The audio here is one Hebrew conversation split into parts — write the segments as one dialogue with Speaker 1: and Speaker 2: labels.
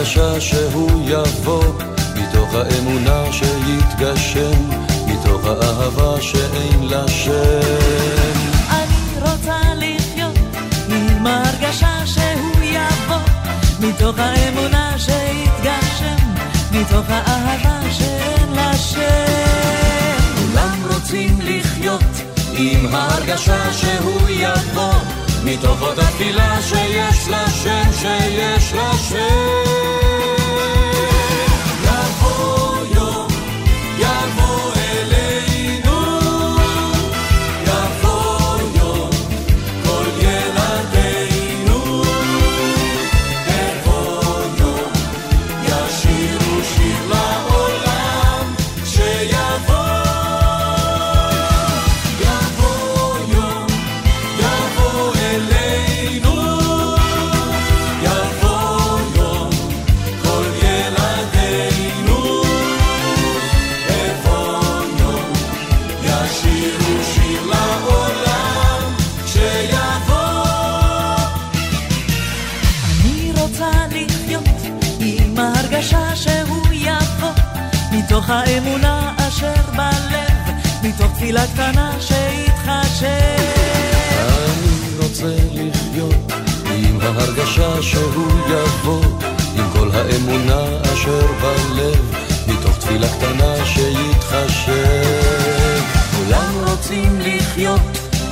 Speaker 1: ההרגשה שהוא יבוא מתוך האמונה שיתגשם מתוך האהבה שאין לה שם.
Speaker 2: אני רוצה לחיות עם ההרגשה שהוא יבוא מתוך האמונה שיתגשם מתוך האהבה שאין לה שם.
Speaker 1: כולם רוצים לחיות עם ההרגשה שהוא יבוא מתוך אותה תפילה שיש לה שם, שיש לה שם
Speaker 2: תפילה קטנה שיתחשב.
Speaker 1: אני רוצה לחיות עם ההרגשה שהוא יבוא, עם כל האמונה אשר בלב, מתוך תפילה קטנה שיתחשב. כולם רוצים לחיות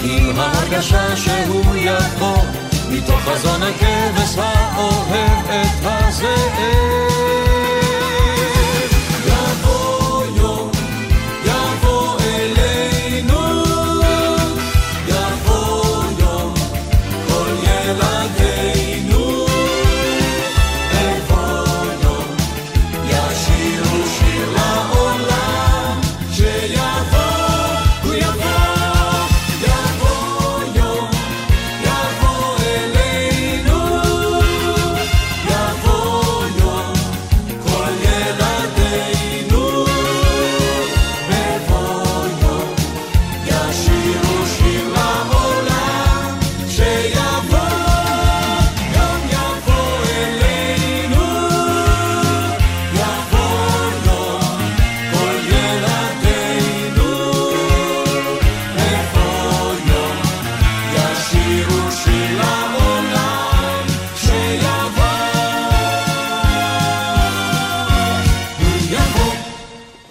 Speaker 1: עם ההרגשה שהוא יבוא, מתוך חזון הכבש האוהב את הזאב.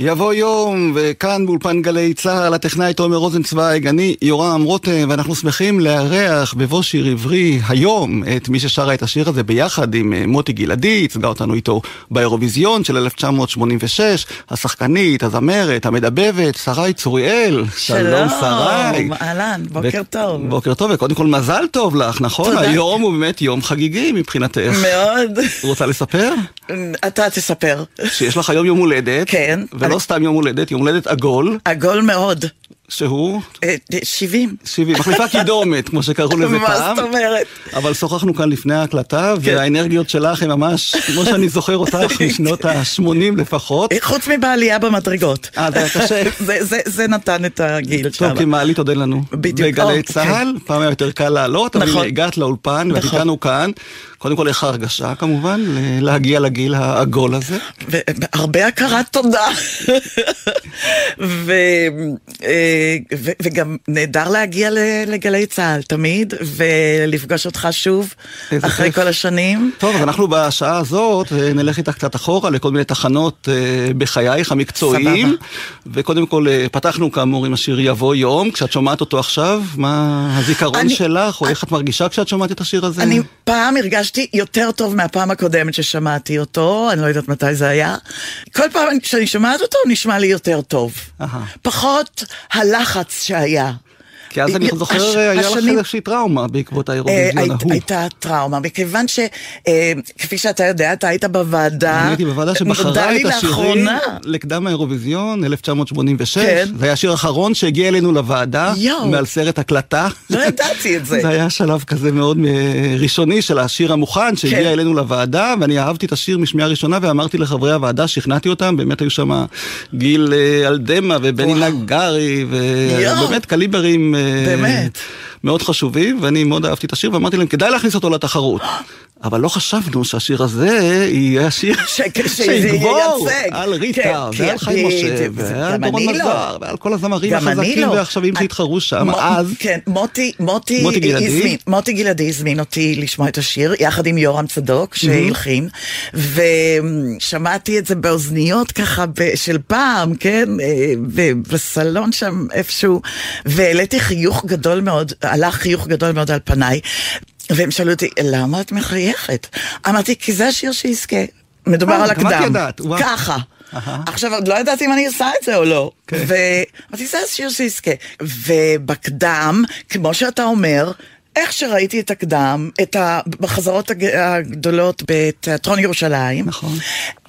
Speaker 3: יבוא יום, וכאן באולפן גלי צה"ל, הטכנאי תומר רוזנצוויג, אני יורם רותם, ואנחנו שמחים לארח בבוא שיר עברי היום את מי ששרה את השיר הזה ביחד עם אה, מוטי גלעדי, ייצגה אותנו איתו באירוויזיון של 1986, השחקנית, הזמרת, המדבבת, שרי צוריאל.
Speaker 2: שלום, שרי. אהלן, בוקר ו- טוב.
Speaker 3: בוקר טוב, וקודם כל מזל טוב לך, נכון? תודה. היום הוא באמת יום חגיגי מבחינתך.
Speaker 2: מאוד.
Speaker 3: רוצה לספר?
Speaker 2: אתה תספר.
Speaker 3: שיש לך היום יום הולדת.
Speaker 2: כן.
Speaker 3: ולא לא סתם יום הולדת, יום הולדת עגול.
Speaker 2: עגול מאוד.
Speaker 3: שהוא?
Speaker 2: 70.
Speaker 3: אה, 70, מחליפה קידומת, כמו שקראו לזה
Speaker 2: פעם. מה זאת אומרת?
Speaker 3: אבל שוחחנו כאן לפני ההקלטה, כן. והאנרגיות שלך הן ממש, כמו שאני זוכר אותך, משנות ה-80 לפחות.
Speaker 2: אה, חוץ מבעלייה במדרגות.
Speaker 3: אה, זה היה קשה.
Speaker 2: זה נתן את הגיל
Speaker 3: שם. טוב, כי מעלית עוד אין לנו.
Speaker 2: בדיוק.
Speaker 3: בגלי צה"ל, פעם היה יותר קל לעלות, אבל נכון. הגעת לאולפן, ואת נכון. איתנו כאן. קודם כל, איך ההרגשה כמובן, להגיע לגיל העגול הזה?
Speaker 2: והרבה הכרת תודה. אה, וגם נהדר להגיע לגלי צה"ל תמיד, ולפגוש אותך שוב אחרי כל השנים.
Speaker 3: טוב, אז אנחנו בשעה הזאת אה, נלך איתך קצת אחורה לכל מיני תחנות אה, בחייך המקצועיים. סבבה. וקודם כל פתחנו כאמור עם השיר יבוא יום, כשאת שומעת אותו עכשיו, מה הזיכרון אני, שלך, או איך את מרגישה כשאת שומעת את השיר הזה?
Speaker 2: אני פעם הרגשתי יותר טוב מהפעם הקודמת ששמעתי אותו, אני לא יודעת מתי זה היה. כל פעם כשאני שומעת אותו, הוא נשמע לי יותר טוב. פחות הלחץ שהיה.
Speaker 3: כי אז אני זוכר, היה לך איזושהי טראומה בעקבות האירוויזיון ההוא.
Speaker 2: הייתה טראומה, מכיוון שכפי שאתה יודע, אתה היית בוועדה,
Speaker 3: אני הייתי בוועדה שבחרה את השירים לקדם האירוויזיון 1986. כן. זה היה השיר האחרון שהגיע אלינו לוועדה, מעל סרט הקלטה.
Speaker 2: לא ידעתי את זה.
Speaker 3: זה היה שלב כזה מאוד ראשוני של השיר המוכן שהגיע כן. אלינו לוועדה, ואני אהבתי את השיר משמיעה ראשונה ואמרתי לחברי הוועדה, שכנעתי אותם, באמת היו שם גיל אלדמה ובני נגרי, ובאמת קליברים
Speaker 2: באמת.
Speaker 3: מאוד חשובים, ואני מאוד אהבתי את השיר, ואמרתי להם, כדאי להכניס אותו לתחרות. אבל לא חשבנו שהשיר הזה יהיה השיר שיגבור על ריטה, כן, ועל כן, חיים משה, ועל דורון לא. מזר, ועל כל הזמרים החזקים לא. והעכשוויים שהתחרו שם אז.
Speaker 2: כן, מוטי גלעדי הזמין אותי לשמוע את השיר, יחד עם יורם צדוק, שהלחין, ושמעתי את זה באוזניות ככה של פעם, כן, אה, בסלון שם איפשהו, והעליתי חיוך גדול מאוד, עלה חיוך גדול מאוד על פניי. והם שאלו אותי, למה את מחייכת? אמרתי, כי זה השיר שיזכה. מדובר אה, על הקדם. ככה. עכשיו, עוד לא ידעתי אם אני עושה את זה או לא. כן. ואמרתי, זה השיר שיזכה. ובקדם, כמו שאתה אומר, איך שראיתי את הקדם, את ה... בחזרות הגדולות בתיאטרון ירושלים, נכון.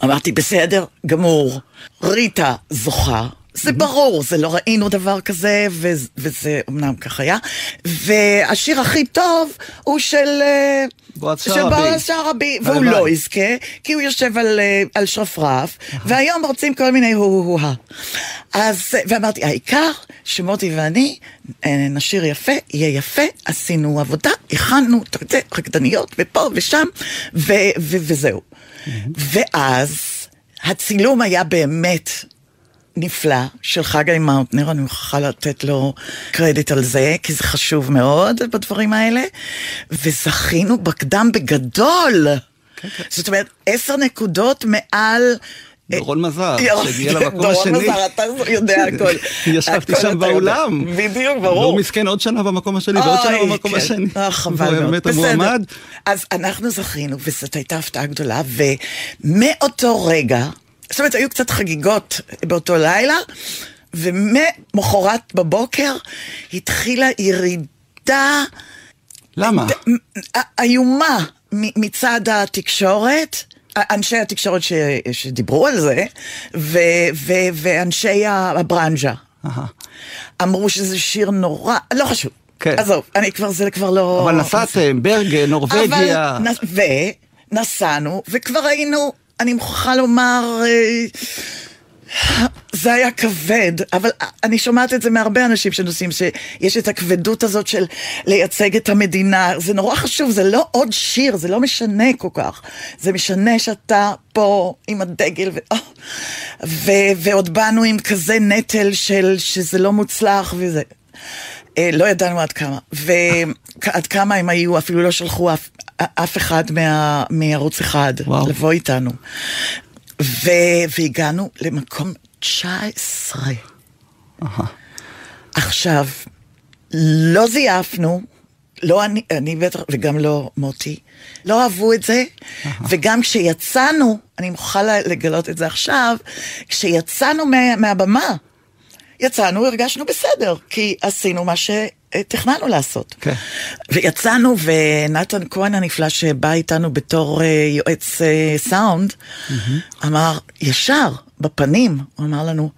Speaker 2: אמרתי, בסדר, גמור, ריטה זוכה, זה ברור, זה לא ראינו דבר כזה, וזה אמנם כך היה. והשיר הכי טוב הוא של... אה, בועז שערבי, והוא לא יזכה, כי הוא יושב על, אה, על שרפרף, והיום רוצים כל מיני הו-הו-ה. אז, ואמרתי, העיקר שמוטי ואני אה, נשיר יפה, יהיה יפה, עשינו עבודה, הכנו, אתה יודע, רקדניות, ופה ושם, ו- ו- וזהו. ואז הצילום היה באמת נפלא של חגי מאוטנר, אני מוכרחה לתת לו קרדיט על זה, כי זה חשוב מאוד בדברים האלה, וזכינו בקדם בגדול. כן, כן. זאת אומרת, עשר נקודות מעל...
Speaker 3: דורון מזר, שהגיע למקום השני.
Speaker 2: דורון מזר, אתה יודע הכל.
Speaker 3: ישבתי שם באולם.
Speaker 2: בדיוק, ברור.
Speaker 3: והוא מסכן עוד שנה במקום השני ועוד שנה במקום כן. השני.
Speaker 2: אה, חבל מאוד. באמת המועמד. אז אנחנו זכינו, וזאת הייתה הפתעה גדולה, ומאותו רגע... זאת אומרת, היו קצת חגיגות באותו לילה, ומחרת בבוקר התחילה ירידה...
Speaker 3: למה?
Speaker 2: איומה מצד התקשורת. אנשי התקשורת ש, שדיברו על זה, ו, ו, ואנשי הברנז'ה. אמרו שזה שיר נורא, לא חשוב. כן. עזוב, אני כבר, זה כבר לא...
Speaker 3: אבל נסעתם, ברגן, נורבגיה. אבל,
Speaker 2: ונסענו, וכבר היינו אני מוכרחה לומר, אה, זה היה כבד, אבל אני שומעת את זה מהרבה אנשים שנוסעים, שיש את הכבדות הזאת של לייצג את המדינה. זה נורא חשוב, זה לא עוד שיר, זה לא משנה כל כך. זה משנה שאתה פה עם הדגל, ו... ו... ועוד באנו עם כזה נטל של שזה לא מוצלח וזה. אה, לא ידענו עד כמה. ועד כמה הם היו, אפילו לא שלחו אף, אף אחד מה, מערוץ אחד וואו. לבוא איתנו. ו, והגענו למקום 19. Uh-huh. עכשיו, לא זייפנו, לא אני, אני בטח, וגם לא מוטי, לא אהבו את זה, uh-huh. וגם כשיצאנו, אני מוכרחה לגלות את זה עכשיו, כשיצאנו מה, מהבמה, יצאנו, הרגשנו בסדר, כי עשינו מה שתכננו לעשות. Okay. כן. ויצאנו, ונתן כהן הנפלא, שבא איתנו בתור uh, יועץ uh, סאונד, mm-hmm. אמר, ישר, בפנים, הוא אמר לנו,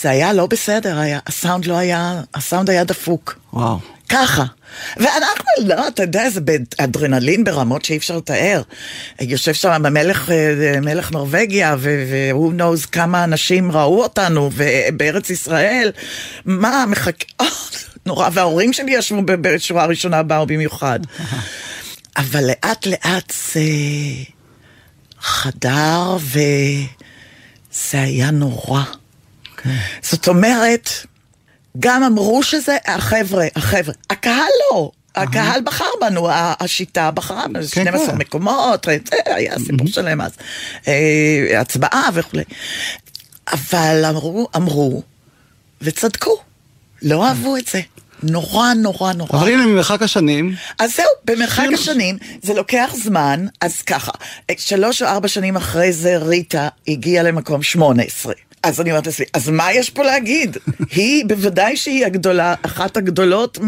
Speaker 2: זה היה לא בסדר, היה, הסאונד לא היה, הסאונד היה דפוק.
Speaker 3: וואו.
Speaker 2: ככה. ואנחנו, לא, אתה יודע, זה באדרנלין ברמות שאי אפשר לתאר. יושב שם המלך, אה, מלך נורבגיה, והוא knows כמה אנשים ראו אותנו, ובארץ ישראל, מה, מחכה, אה, נורא, וההורים שלי ישבו בשורה הראשונה, באו במיוחד. אבל לאט לאט זה חדר, וזה היה נורא. Okay. כן. זאת אומרת, גם אמרו שזה, החבר'ה, החבר'ה, הקהל לא. הקהל בחר בנו, השיטה בחרה בנו, 12 כן, כן. מקומות, היה סיפור שלם אז, אה, הצבעה וכולי. אבל אמרו, אמרו, וצדקו, לא אהבו את זה. נורא נורא נורא.
Speaker 3: אבל הנה ממרחק השנים.
Speaker 2: אז זהו, במרחק השנים זה לוקח זמן, אז ככה, שלוש או ארבע שנים אחרי זה ריטה הגיעה למקום 18. אז אני אומרת לעצמי, אז מה יש פה להגיד? היא, בוודאי שהיא הגדולה, אחת הגדולות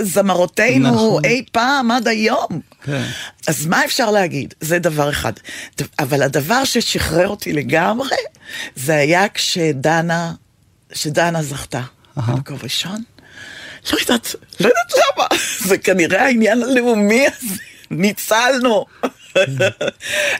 Speaker 2: מזמרותינו נכון. אי פעם עד היום. כן. אז מה אפשר להגיד? זה דבר אחד. אבל הדבר ששחרר אותי לגמרי, זה היה כשדנה, שדנה זכתה. במקום ראשון. לא יודעת, לא יודעת למה. זה כנראה העניין הלאומי הזה. ניצלנו.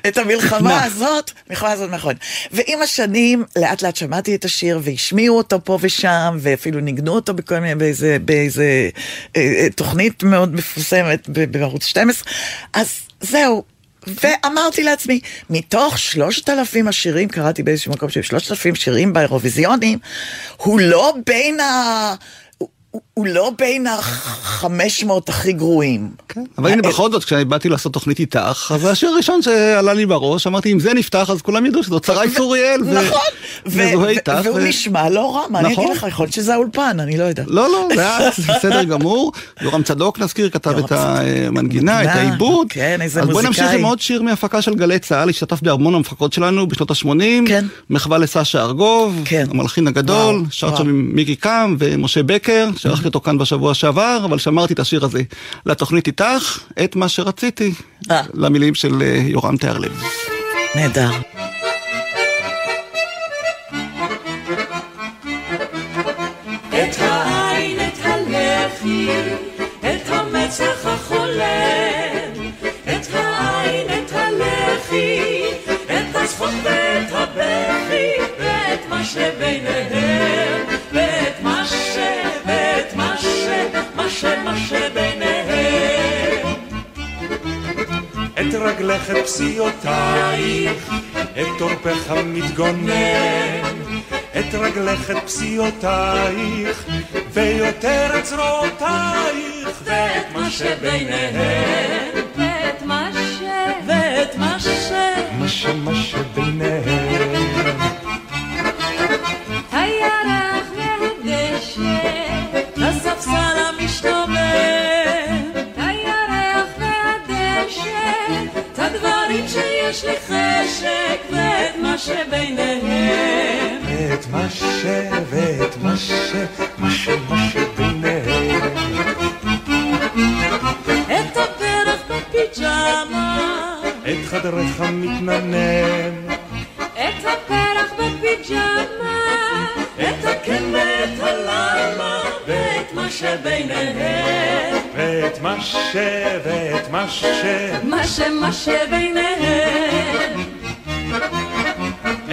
Speaker 2: את המלחמה הזאת, המלחמה הזאת נכון. ועם השנים, לאט לאט שמעתי את השיר, והשמיעו אותו פה ושם, ואפילו ניגנו אותו בכל מיני, באיזה, באיזה אה, אה, תוכנית מאוד מפורסמת בערוץ 12, אז זהו. ואמרתי לעצמי, מתוך שלושת אלפים השירים, קראתי באיזשהו מקום של שלושת אלפים שירים באירוויזיונים, הוא לא בין ה... הוא לא בין החמש מאות הכי גרועים.
Speaker 3: כן, אבל הנה בכל זאת, כשאני באתי לעשות תוכנית איתך, אז השיר הראשון שעלה לי בראש, אמרתי, אם זה נפתח, אז כולם ידעו שזאת שרי צוריאל.
Speaker 2: נכון, והוא נשמע לא רע, מה אני אגיד נכון. לך, יכול להיות שזה האולפן, אני לא יודע.
Speaker 3: לא, לא, זה היה בסדר גמור. יורם צדוק נזכיר, כתב את המנגינה, את העיבוד.
Speaker 2: כן, איזה מוזיקאי.
Speaker 3: אז בואי נמשיך עם עוד שיר מהפקה של גלי צה"ל, השתתף בהמון המפקות שלנו בשנות ה-80.
Speaker 2: כן.
Speaker 3: מחווה לסשה ארגוב,
Speaker 2: כן.
Speaker 3: המלחין הגדול, שרת שם עם מיקי קם ומשה בקר, שערכתי אותו כאן בשבוע שעבר, אבל שמרתי את השיר הזה לתוכנית איתך, את מה שרציתי, אה. למילים של אה, יורם תיארלב.
Speaker 2: נהדר. את העין, את הלחי, את המצח החולם, את העין, את הלחי, את הצחוק ואת הבכי, ואת מה שביניהם, מה שביניהם. את רגלך, את פסיעותייך, את תורפך המתגונן. את רגלך, את פסיעותייך, ויותר את זרועותייך, ואת מה שביניהם. ואת מה ש... ואת מה ש... מה ש... מה שביניהם. הירח שביניהם. ואת מה ש... ואת מה ש... מה ש... מה שביניהם. את הפרח בפיג'מה,
Speaker 3: את חדרך מתננן.
Speaker 2: את הפרח בפיג'מה, את הכן ואת הלמה, ואת מה שביניהם.
Speaker 3: ואת מה ש... ואת מה ש...
Speaker 2: מה ש... מה שביניהם.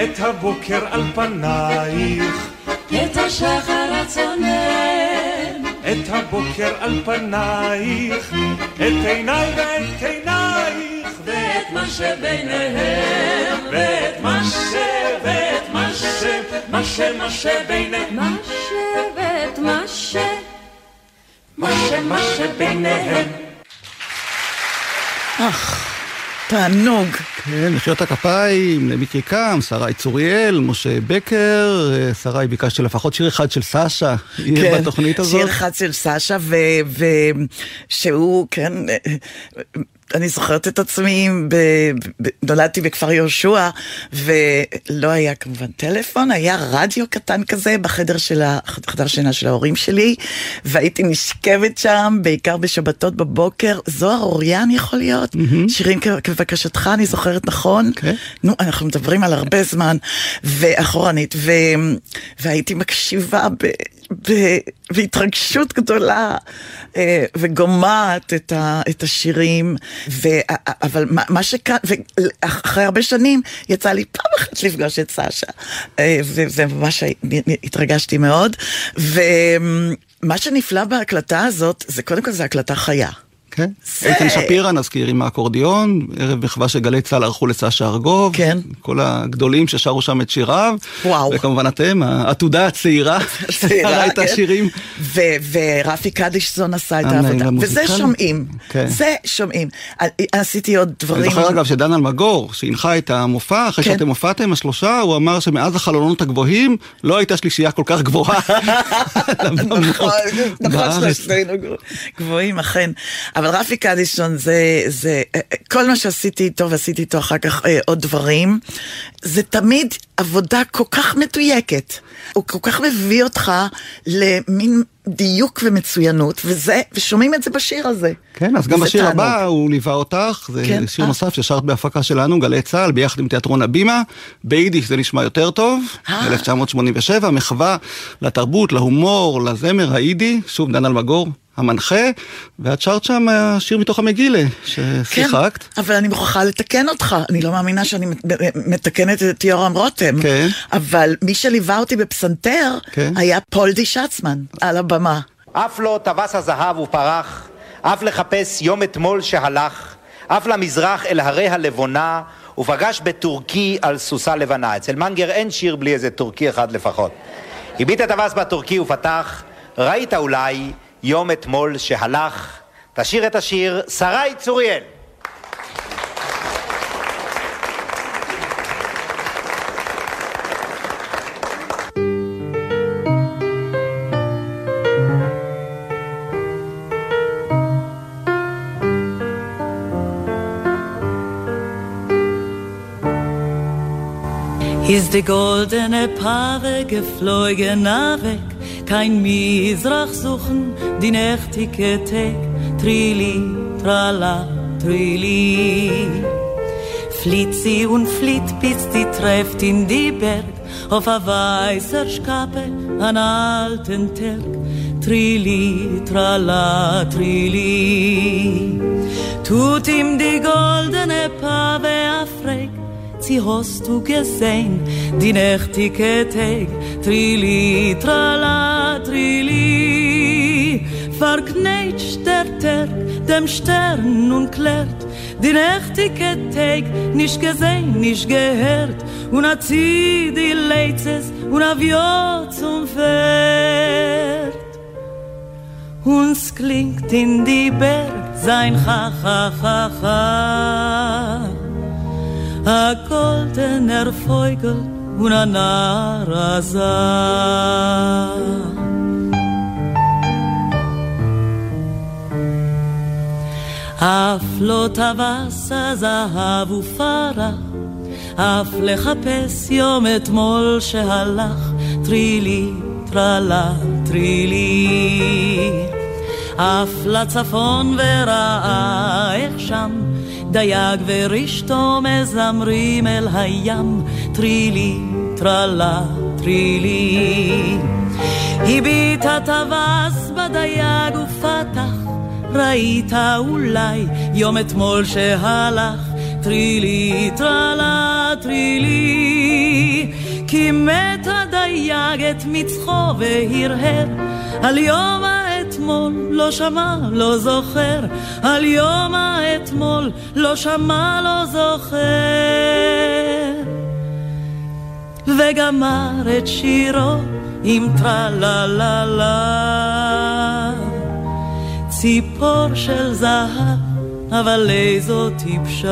Speaker 3: את הבוקר על פנייך,
Speaker 2: את השחר הצונן,
Speaker 3: את הבוקר על פנייך, את עיניי ואת עינייך,
Speaker 2: ואת מה שביניהם, ואת מה ש... ואת מה ש... מה ש... מה שביניהם, מה ש... ואת מה ש... מה ש... מה שביניהם. אך. תענוג.
Speaker 3: כן, מחיאות הכפיים למיקי קם, שרי צוריאל, משה בקר, אה, שרי ביקשתי לפחות שיר אחד של סשה, כן, בתוכנית הזאת.
Speaker 2: שיר אחד של סשה, ושהוא, כן, אני זוכרת את עצמי, ב, ב, נולדתי בכפר יהושע, ולא היה כמובן טלפון, היה רדיו קטן כזה בחדר של החדר שינה של ההורים שלי, והייתי נשכבת שם, בעיקר בשבתות בבוקר. זוהר אוריאן יכול להיות? Mm-hmm. שירים כבקשתך, אני זוכרת נכון? Okay.
Speaker 3: אוקיי.
Speaker 2: נו, אנחנו מדברים על הרבה זמן, ואחורנית, ו, והייתי מקשיבה ב... בהתרגשות גדולה אה, וגומעת את, ה, את השירים, ו, אבל מה, מה שכאן, ואחרי הרבה שנים יצא לי פעם אחת לפגוש את סשה, אה, וממש התרגשתי מאוד, ומה שנפלא בהקלטה הזאת, זה קודם כל זה הקלטה חיה.
Speaker 3: כן. איתן שפירא נזכיר עם האקורדיון, ערב מחווה של גלי צה"ל ערכו לסשה ארגוב.
Speaker 2: כן.
Speaker 3: כל הגדולים ששרו שם את שיריו.
Speaker 2: וואו.
Speaker 3: וכמובן אתם, העתודה הצעירה,
Speaker 2: שרה
Speaker 3: את השירים.
Speaker 2: ורפי קדישזון עשה את העבודה. וזה שומעים. כן. זה שומעים. עשיתי עוד דברים.
Speaker 3: אני זוכר אגב שדן אלמגור, שהנחה את המופע, אחרי כן. שאתם הופעתם השלושה, הוא אמר שמאז החלונות הגבוהים, לא הייתה שלישייה כל כך גבוהה.
Speaker 2: נכון, נכון, שלושתנו גבוהים, אכן. אבל רפי קדישון זה, זה, כל מה שעשיתי איתו ועשיתי איתו אחר כך אה, עוד דברים, זה תמיד עבודה כל כך מדויקת. הוא כל כך מביא אותך למין דיוק ומצוינות, וזה, ושומעים את זה בשיר הזה.
Speaker 3: כן, אז גם בשיר תענוג. הבא הוא ליווה אותך, זה כן, שיר אה. נוסף ששרת בהפקה שלנו, גלי צה"ל, ביחד עם תיאטרון הבימה. ביידיש זה נשמע יותר טוב, אה. 1987, מחווה לתרבות, להומור, לזמר היידי, שוב דן אלמגור. המנחה, ואת שרת שם שיר מתוך המגילה, ששיחקת.
Speaker 2: כן, אבל אני מוכרחה לתקן אותך, אני לא מאמינה שאני מתקנת את יורם רותם.
Speaker 3: כן.
Speaker 2: אבל מי שליווה אותי בפסנתר,
Speaker 3: כן.
Speaker 2: היה פולדי שצמן, על הבמה.
Speaker 4: אף לא טווס הזהב ופרח, אף לחפש יום אתמול שהלך, אף למזרח אל הרי הלבונה, ופגש בטורקי על סוסה לבנה. אצל מנגר אין שיר בלי איזה טורקי אחד לפחות. הביט הטווס בטורקי ופתח, ראית אולי יום אתמול שהלך. תשיר את השיר שרי צוריאל.
Speaker 5: Ist die goldene Paare geflogen weg, kein Misrach suchen, die nächtige Tag, Trili, Trala, Trili. Flieht sie und flieht, bis sie trefft in die Berg, auf a weißer Schkappe, an alten Terg, Trili, Trala, Trili. Tut ihm die goldene Paare afreg, sie hast du gesehen, die nächtige Tag, Trili, Trala, Trili. Verknetscht der Tag dem Stern und klärt, die nächtige Tag nicht gesehen, nicht gehört, und hat sie die Leitzes und auf Jo zum Pferd. Uns klingt in die Berg sein Ha-Ha-Ha-Ha. A goldener Vogel und a Narasa. אף לא טווס הזהב ופרח, אף לחפש יום אתמול שהלך, טרילי, טרלה, טרילי. אף לצפון וראה איך שם דייג ורשתו מזמרים אל הים, טרילי, טרלה, טרילי. הביט הטווס בדייג ופתח, ראית אולי יום אתמול שהלך, טרילי, טרלה, טרילי. כי מת הדייג את מצחו והרהר על יום האתמול לא שמע, לא זוכר, על יום האתמול לא שמע, לא זוכר. וגמר את שירו עם טרלה-לה-לה. ציפור של זהב, אבל איזו טיפשה.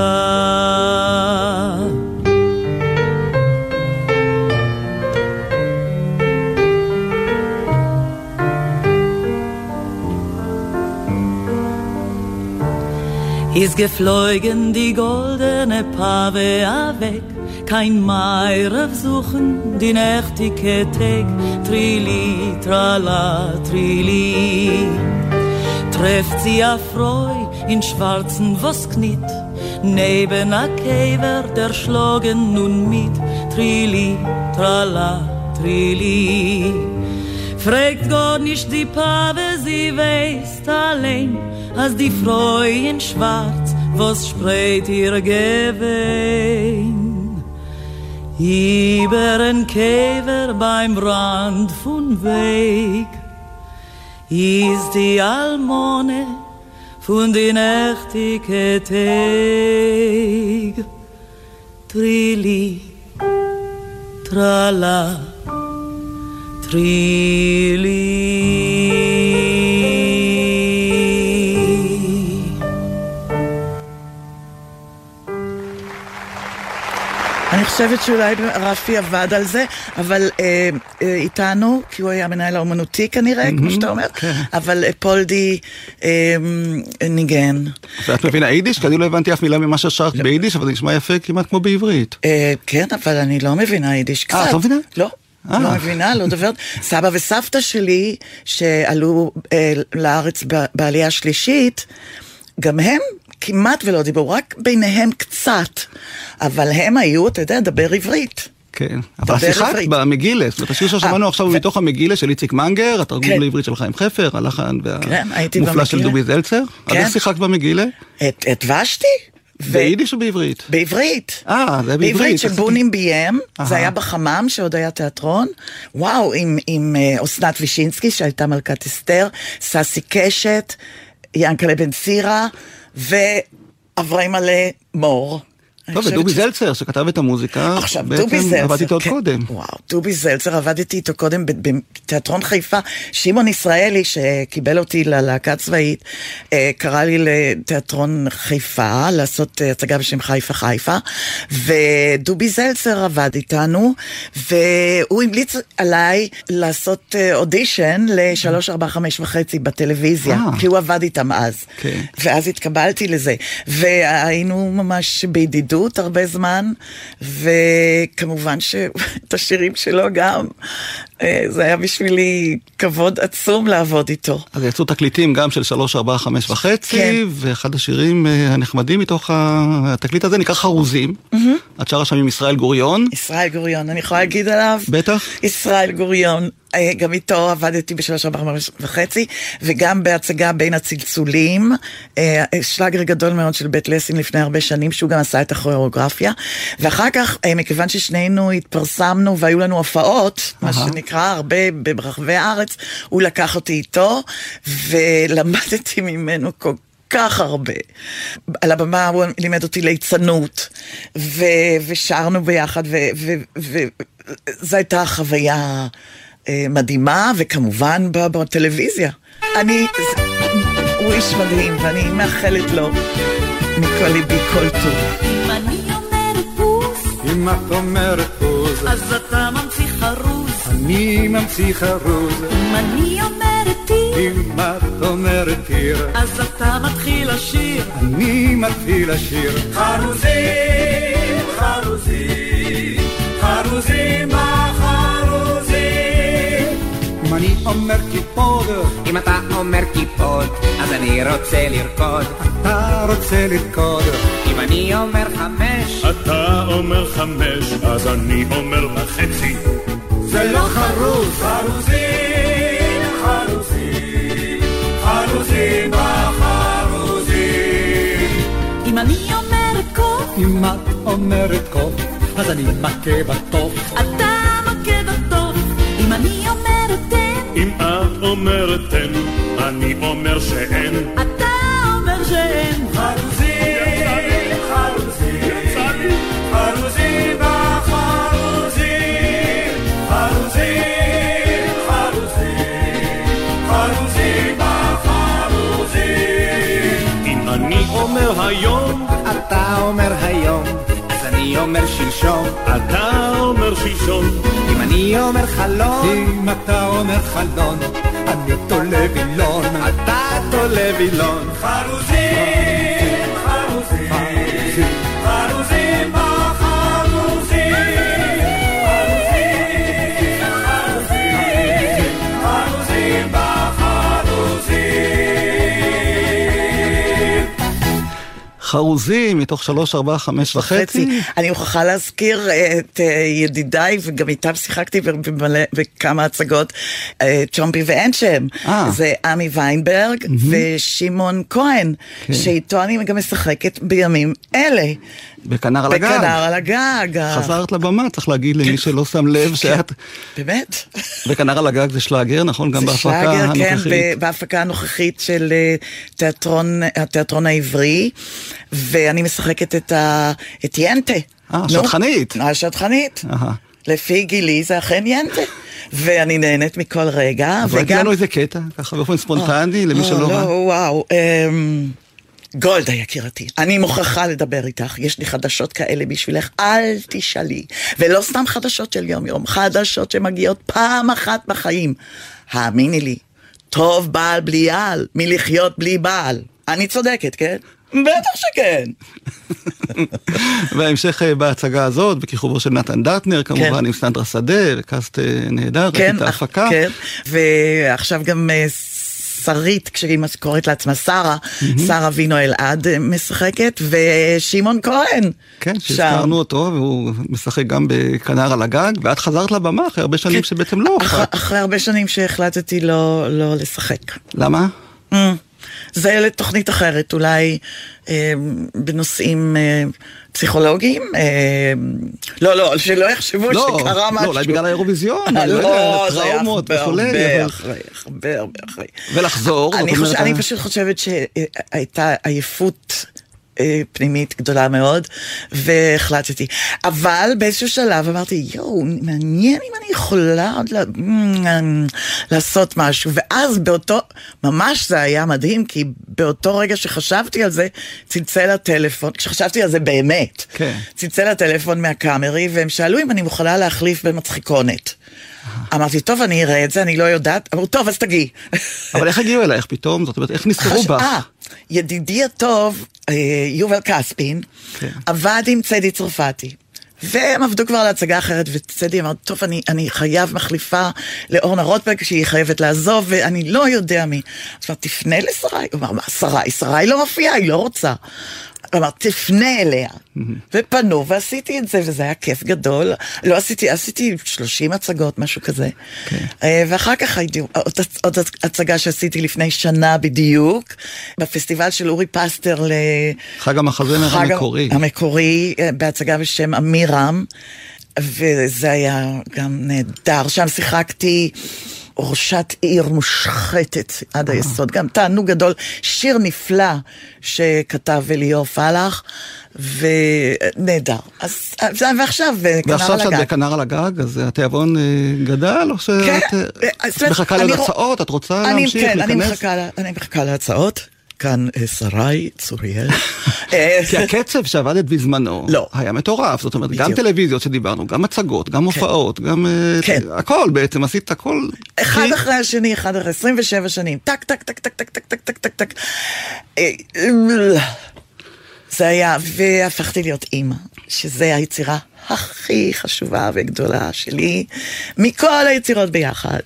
Speaker 5: Ist geflogen die goldene Pave weg, kein Meirev suchen, die nächtige Tag, Trili, Trala, Trili. Trefft sie a in schwarzen Wosknit, neben a Käfer, der schlagen nun mit, Trili, Trala, Trili. Fragt Gott nicht die Pave, sie weiß allein, als die Freu in Schwarz, was spreit ihr Gewehen. Über ein Käfer beim Rand von Weg ist die Almone von die nächtige Teg. Trilli, trala,
Speaker 2: trilli. חושבת שאולי רפי עבד על זה, אבל אה, אה, איתנו, כי הוא היה המנהל האומנותי כנראה, כמו שאתה אומר, אבל אה, פולדי אה, ניגן.
Speaker 3: ואת מבינה יידיש? כי אני לא הבנתי אף מילה ממה ששרת ביידיש, אבל זה נשמע יפה כמעט כמו בעברית.
Speaker 2: אה, כן, אבל אני לא מבינה יידיש קצת.
Speaker 3: את לא מבינה?
Speaker 2: לא.
Speaker 3: אה.
Speaker 2: לא מבינה, לא דוברת. סבא וסבתא שלי, שעלו אה, לארץ בעלייה השלישית, גם הם כמעט ולא דיברו, רק ביניהם קצת. אבל הם היו, אתה יודע, דבר עברית.
Speaker 3: כן, אבל שיחקת. במגילה, זאת אומרת, השיר ששמענו
Speaker 2: אה,
Speaker 3: עכשיו הוא מתוך המגילה של איציק מנגר, התרגום
Speaker 2: כן.
Speaker 3: לעברית של חיים חפר, הלחן
Speaker 2: כן,
Speaker 3: והמופלא של
Speaker 2: במגילה.
Speaker 3: דובי זלצר. אז
Speaker 2: כן.
Speaker 3: איך שיחקת במגילה?
Speaker 2: את- ושתי?
Speaker 3: ביידיש או בעברית?
Speaker 2: בעברית.
Speaker 3: אה, זה היה בעברית.
Speaker 2: בעברית שבונים ביים. זה היה בחמם שעוד היה תיאטרון, וואו, עם, עם אה, אסנת וישינסקי שהייתה מלכת אסתר, ססי קשת, ינקלה בן סירה, ואברהם מלא מור.
Speaker 3: טוב,
Speaker 2: חושבת
Speaker 3: ודובי
Speaker 2: ש-
Speaker 3: זלצר שכתב את המוזיקה,
Speaker 2: עכשיו, דובי זלצר,
Speaker 3: בעצם עבדתי איתו עוד
Speaker 2: כן.
Speaker 3: קודם.
Speaker 2: וואו, דובי זלצר, עבדתי איתו קודם בתיאטרון חיפה. שמעון ישראלי, שקיבל אותי ללהקה צבאית, אה, קרא לי לתיאטרון חיפה, לעשות אה, הצגה בשם חיפה חיפה, ודובי זלצר עבד איתנו, והוא המליץ עליי לעשות אודישן לשלוש, ארבע, חמש וחצי בטלוויזיה,
Speaker 3: אה.
Speaker 2: כי הוא עבד איתם אז.
Speaker 3: כן.
Speaker 2: ואז התקבלתי לזה, והיינו ממש בידידות הרבה זמן, וכמובן שאת השירים שלו גם, זה היה בשבילי כבוד עצום לעבוד איתו.
Speaker 3: אז יצאו תקליטים גם של שלוש, ארבע, חמש וחצי,
Speaker 2: כן.
Speaker 3: ואחד השירים אה, הנחמדים מתוך התקליט הזה נקרא חרוזים. את שרה שם עם ישראל גוריון,
Speaker 2: ישראל גוריון, אני יכולה להגיד עליו?
Speaker 3: בטח.
Speaker 2: ישראל גוריון, אה, גם איתו עבדתי בשלוש ארבע וחצי, וגם בהצגה בין הצלצולים, אה, שלאגר גדול מאוד של בית לסין לפני הרבה שנים, שהוא גם עשה את הכוריאוגרפיה, ואחר כך, אה, מכיוון ששנינו התפרסמנו והיו לנו הופעות, מה
Speaker 3: אהה.
Speaker 2: שנקרא, הרבה ברחבי הארץ, הוא לקח אותי איתו, ולמדתי ממנו כל כך הרבה. על הבמה הוא לימד אותי ליצנות, ו- ושרנו ביחד, וזו הייתה חוויה אה, מדהימה, וכמובן בטלוויזיה. אני, הוא איש מדהים, ואני מאחלת לו מכל ליבי כל טוב.
Speaker 5: אם אני אומרת פוס,
Speaker 6: אם את אומרת פוז,
Speaker 5: אז אתה ממציא חרוז.
Speaker 6: אני ממציא חרוז.
Speaker 5: אם אני אומרת טיר,
Speaker 6: אם את אומרת טיר,
Speaker 5: אז אתה מתחיל לשיר.
Speaker 6: אני מתחיל לשיר. חרוזים, חרוזים, חרוזים בחרוזים. אם אני אומר קיפוד,
Speaker 7: אם אתה אומר קיפוד, אז אני רוצה לרקוד.
Speaker 6: אתה רוצה לרקוד.
Speaker 7: אם אני אומר חמש,
Speaker 8: אתה אומר חמש, אז אני אומר וחצי.
Speaker 6: זה לא חרוז. חרוזים, חרוזים, חרוזים בחרוזים.
Speaker 5: אם אני אומרת קוף,
Speaker 6: אם את אומרת קוף, אז אני מכה בתוף.
Speaker 5: אתה מכה בטוב. אם אני אומרת תן,
Speaker 8: אם את אומרת תן, אני אומר שאין.
Speaker 5: אתה אומר שאין.
Speaker 6: חרוזים,
Speaker 8: אומר היום,
Speaker 7: אז אני אומר שלשום.
Speaker 8: אתה אומר שלשום.
Speaker 7: אם אני אומר חלום,
Speaker 6: אם אתה אומר חלון, אני תולה וילון.
Speaker 7: אתה תולה וילון.
Speaker 6: חרוזים, חרוזים
Speaker 3: מתוך שלוש, ארבע, חמש וחצי.
Speaker 2: אני מוכרחה להזכיר אה, את אה, ידידיי, וגם איתם שיחקתי בכמה הצגות, אה, צ'ומפי ואנשם.
Speaker 3: אה.
Speaker 2: זה עמי ויינברג ושמעון כהן,
Speaker 3: כן.
Speaker 2: שאיתו אני גם משחקת בימים אלה.
Speaker 3: בכנר על הגג.
Speaker 2: בכנר על הגג.
Speaker 3: חזרת לבמה, צריך להגיד למי שלא שם לב שאת...
Speaker 2: באמת?
Speaker 3: וכנר על הגג זה שלאגר, נכון? גם
Speaker 2: זה
Speaker 3: בהפקה
Speaker 2: שלאגר, כן,
Speaker 3: הנוכחית.
Speaker 2: ב- בהפקה הנוכחית של אה, תיאטרון, התיאטרון העברי, ואני משחקת את, ה, את ינטה.
Speaker 3: אה,
Speaker 2: נו.
Speaker 3: שטחנית.
Speaker 2: השטחנית.
Speaker 3: אהה.
Speaker 2: לפי גילי זה אכן ינטה. ואני נהנית מכל רגע,
Speaker 3: אז רק לנו איזה קטע, ככה באופן ספונטני, למי שלא
Speaker 2: לא,
Speaker 3: ראה.
Speaker 2: וואו. גולדה יקירתי, אני מוכרחה לדבר איתך, יש לי חדשות כאלה בשבילך, אל תשאלי. ולא סתם חדשות של יום יום, חדשות שמגיעות פעם אחת בחיים. האמיני לי, טוב בעל בלי על, מלחיות בלי בעל. אני צודקת, כן? בטח שכן.
Speaker 3: וההמשך אה, בהצגה הזאת, בכיכובו של נתן דטנר, כמובן, עם סנדרה שדה, וקאסט אה, נהדר, ראיתי
Speaker 2: כן,
Speaker 3: את ההפקה.
Speaker 2: כן, ועכשיו גם אה, שרית, כשהיא קוראת לעצמה שרה, שרה וינו אלעד אה, משחקת, ושמעון כהן.
Speaker 3: כן. שהזכרנו אותו, והוא משחק גם בכנר על הגג, ואת חזרת לבמה אחרי הרבה שנים שבעצם לא
Speaker 2: כן. אחרי,
Speaker 3: הופעת.
Speaker 2: אחרי הרבה שנים שהחלטתי לא, לא לשחק.
Speaker 3: למה?
Speaker 2: זה לתוכנית אחרת, אולי אה, בנושאים אה, פסיכולוגיים. אה, לא, לא, שלא יחשבו
Speaker 3: לא,
Speaker 2: שקרה משהו.
Speaker 3: לא, אולי בגלל האירוויזיון, לא
Speaker 2: לא,
Speaker 3: יודע, טראומות וכולי.
Speaker 2: הרבה
Speaker 3: אבל-
Speaker 2: אחרי, הרבה הרבה אחרי.
Speaker 3: ולחזור,
Speaker 2: אני, חושב, אני
Speaker 3: ה-
Speaker 2: פשוט חושבת שהייתה עייפות אה, פנימית גדולה מאוד, והחלטתי. אבל באיזשהו שלב אמרתי, יואו, מעניין אם אני יכולה עוד לה, לעשות משהו. ואז באותו, ממש זה היה מדהים, כי באותו רגע שחשבתי על זה, צלצל הטלפון, כשחשבתי על זה באמת,
Speaker 3: כן.
Speaker 2: צלצל הטלפון מהקאמרי, והם שאלו אם אני מוכנה להחליף במצחיקונת. אמרתי, טוב, אני אראה את זה, אני לא יודעת. אמרו, טוב, אז תגיעי.
Speaker 3: אבל איך הגיעו אלייך פתאום? זאת אומרת, איך נזכרו בך?
Speaker 2: אה, ידידי הטוב, אה, יובל כספין,
Speaker 3: כן.
Speaker 2: עבד עם צדי צרפתי. והם עבדו כבר על הצגה אחרת, וצדי אמר, טוב, אני, אני חייב מחליפה לאורנה רוטברג, שהיא חייבת לעזוב, ואני לא יודע מי. אז אמרתי, תפנה לשרי. הוא אמר, מה, שרי? שרי לא מופיעה, היא לא רוצה. הוא אמר, תפנה אליה. ופנו, ועשיתי את זה, וזה היה כיף גדול. לא עשיתי, עשיתי 30 הצגות, משהו כזה. אה, ואחר כך הייתי, עוד, עוד הצגה שעשיתי לפני שנה בדיוק, בפסטיבל של אורי פסטר ל...
Speaker 3: חג המחזמר
Speaker 2: חג
Speaker 3: המקורי.
Speaker 2: המקורי, אה, בהצגה בשם אמירם, וזה היה גם נהדר. שם שיחקתי ראשת עיר מושחתת עד היסוד, גם תענוג גדול. שיר נפלא שכתב אליאור פלח, ונהדר. אז, ועכשיו, אה, כנר
Speaker 3: ועכשיו
Speaker 2: על
Speaker 3: שאת
Speaker 2: הגג.
Speaker 3: בכנר על הגג, אז התיאבון אה, גדל, או שאת
Speaker 2: כן,
Speaker 3: אה, מחכה
Speaker 2: אני
Speaker 3: לעוד
Speaker 2: רוא-
Speaker 3: הצעות? את רוצה להמשיך,
Speaker 2: כן,
Speaker 3: להיכנס?
Speaker 2: לה- אני מחכה להצעות. כאן אה, שרי צוריאל. אה,
Speaker 3: כי הקצב שעבדת בזמנו
Speaker 2: לא.
Speaker 3: היה מטורף, זאת אומרת, גם
Speaker 2: בדיוק.
Speaker 3: טלוויזיות שדיברנו, גם הצגות, גם הופעות, גם... אה,
Speaker 2: כן.
Speaker 3: הכל בעצם, עשית הכל.
Speaker 2: אחד אחרי השני, אחד אחרי 27 שנים, טק, טק, טק, טק, טק, טק, טק, טק, טק, טק. זה היה, והפכתי להיות אימא, שזה היצירה הכי חשובה וגדולה שלי, מכל היצירות ביחד.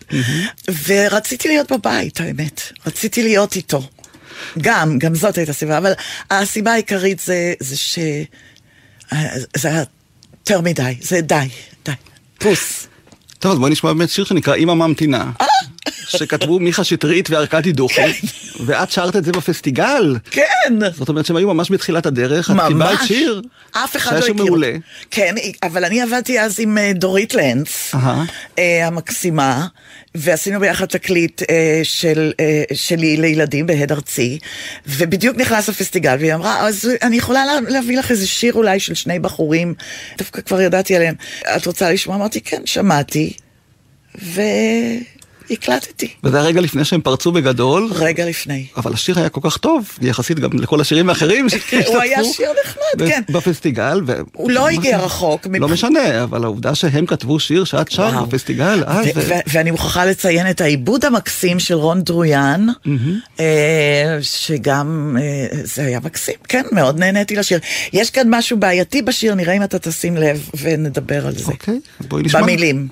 Speaker 2: ורציתי להיות בבית, האמת. רציתי להיות איתו. גם, גם זאת הייתה סיבה, אבל הסיבה העיקרית זה, זה ש... אה, זה היה יותר מדי, זה די, די. פוס.
Speaker 3: טוב, אז בואי נשמע באמת שיר שנקרא אימא ממתינה.
Speaker 2: אה.
Speaker 3: שכתבו מיכה שטרית וארכדי דוכי, ואת שרת את זה בפסטיגל.
Speaker 2: כן!
Speaker 3: זאת אומרת שהם היו ממש בתחילת הדרך, את
Speaker 2: ממש.
Speaker 3: קיבלת שיר.
Speaker 2: אף אחד
Speaker 3: שהיה
Speaker 2: לא
Speaker 3: שיר
Speaker 2: הכיר.
Speaker 3: מעולה.
Speaker 2: כן, אבל אני עבדתי אז עם אה, דורית לנץ. אה, המקסימה, ועשינו ביחד תקליט אה, של, שלי לילדים בהד ארצי, ובדיוק נכנס לפסטיגל, והיא אמרה, אז אני יכולה לה- להביא לך איזה שיר אולי של שני בחורים, דווקא כבר ידעתי עליהם. את רוצה לשמוע? אמרתי, כן, שמעתי, והקלטתי,
Speaker 3: וזה הרגע לפני שהם פרצו בגדול,
Speaker 2: רגע לפני.
Speaker 3: אבל השיר היה כל כך טוב, יחסית גם לכל השירים האחרים שהשתתפו.
Speaker 2: הוא היה שיר נחמד, כן.
Speaker 3: בפסטיגל. ו-
Speaker 2: הוא לא הגיע רחוק.
Speaker 3: לא משנה, אבל העובדה שהם כתבו שיר שאת
Speaker 2: וואו.
Speaker 3: בפסטיגל, אז...
Speaker 2: ו- ואני מוכרחה לציין את העיבוד המקסים של רון דרויאן, אה, שגם אה, זה היה מקסים, כן, מאוד נהניתי לשיר. יש כאן משהו בעייתי בשיר, נראה אם אתה תשים לב ונדבר על זה.
Speaker 3: אוקיי, בואי נשמע.
Speaker 2: במילים.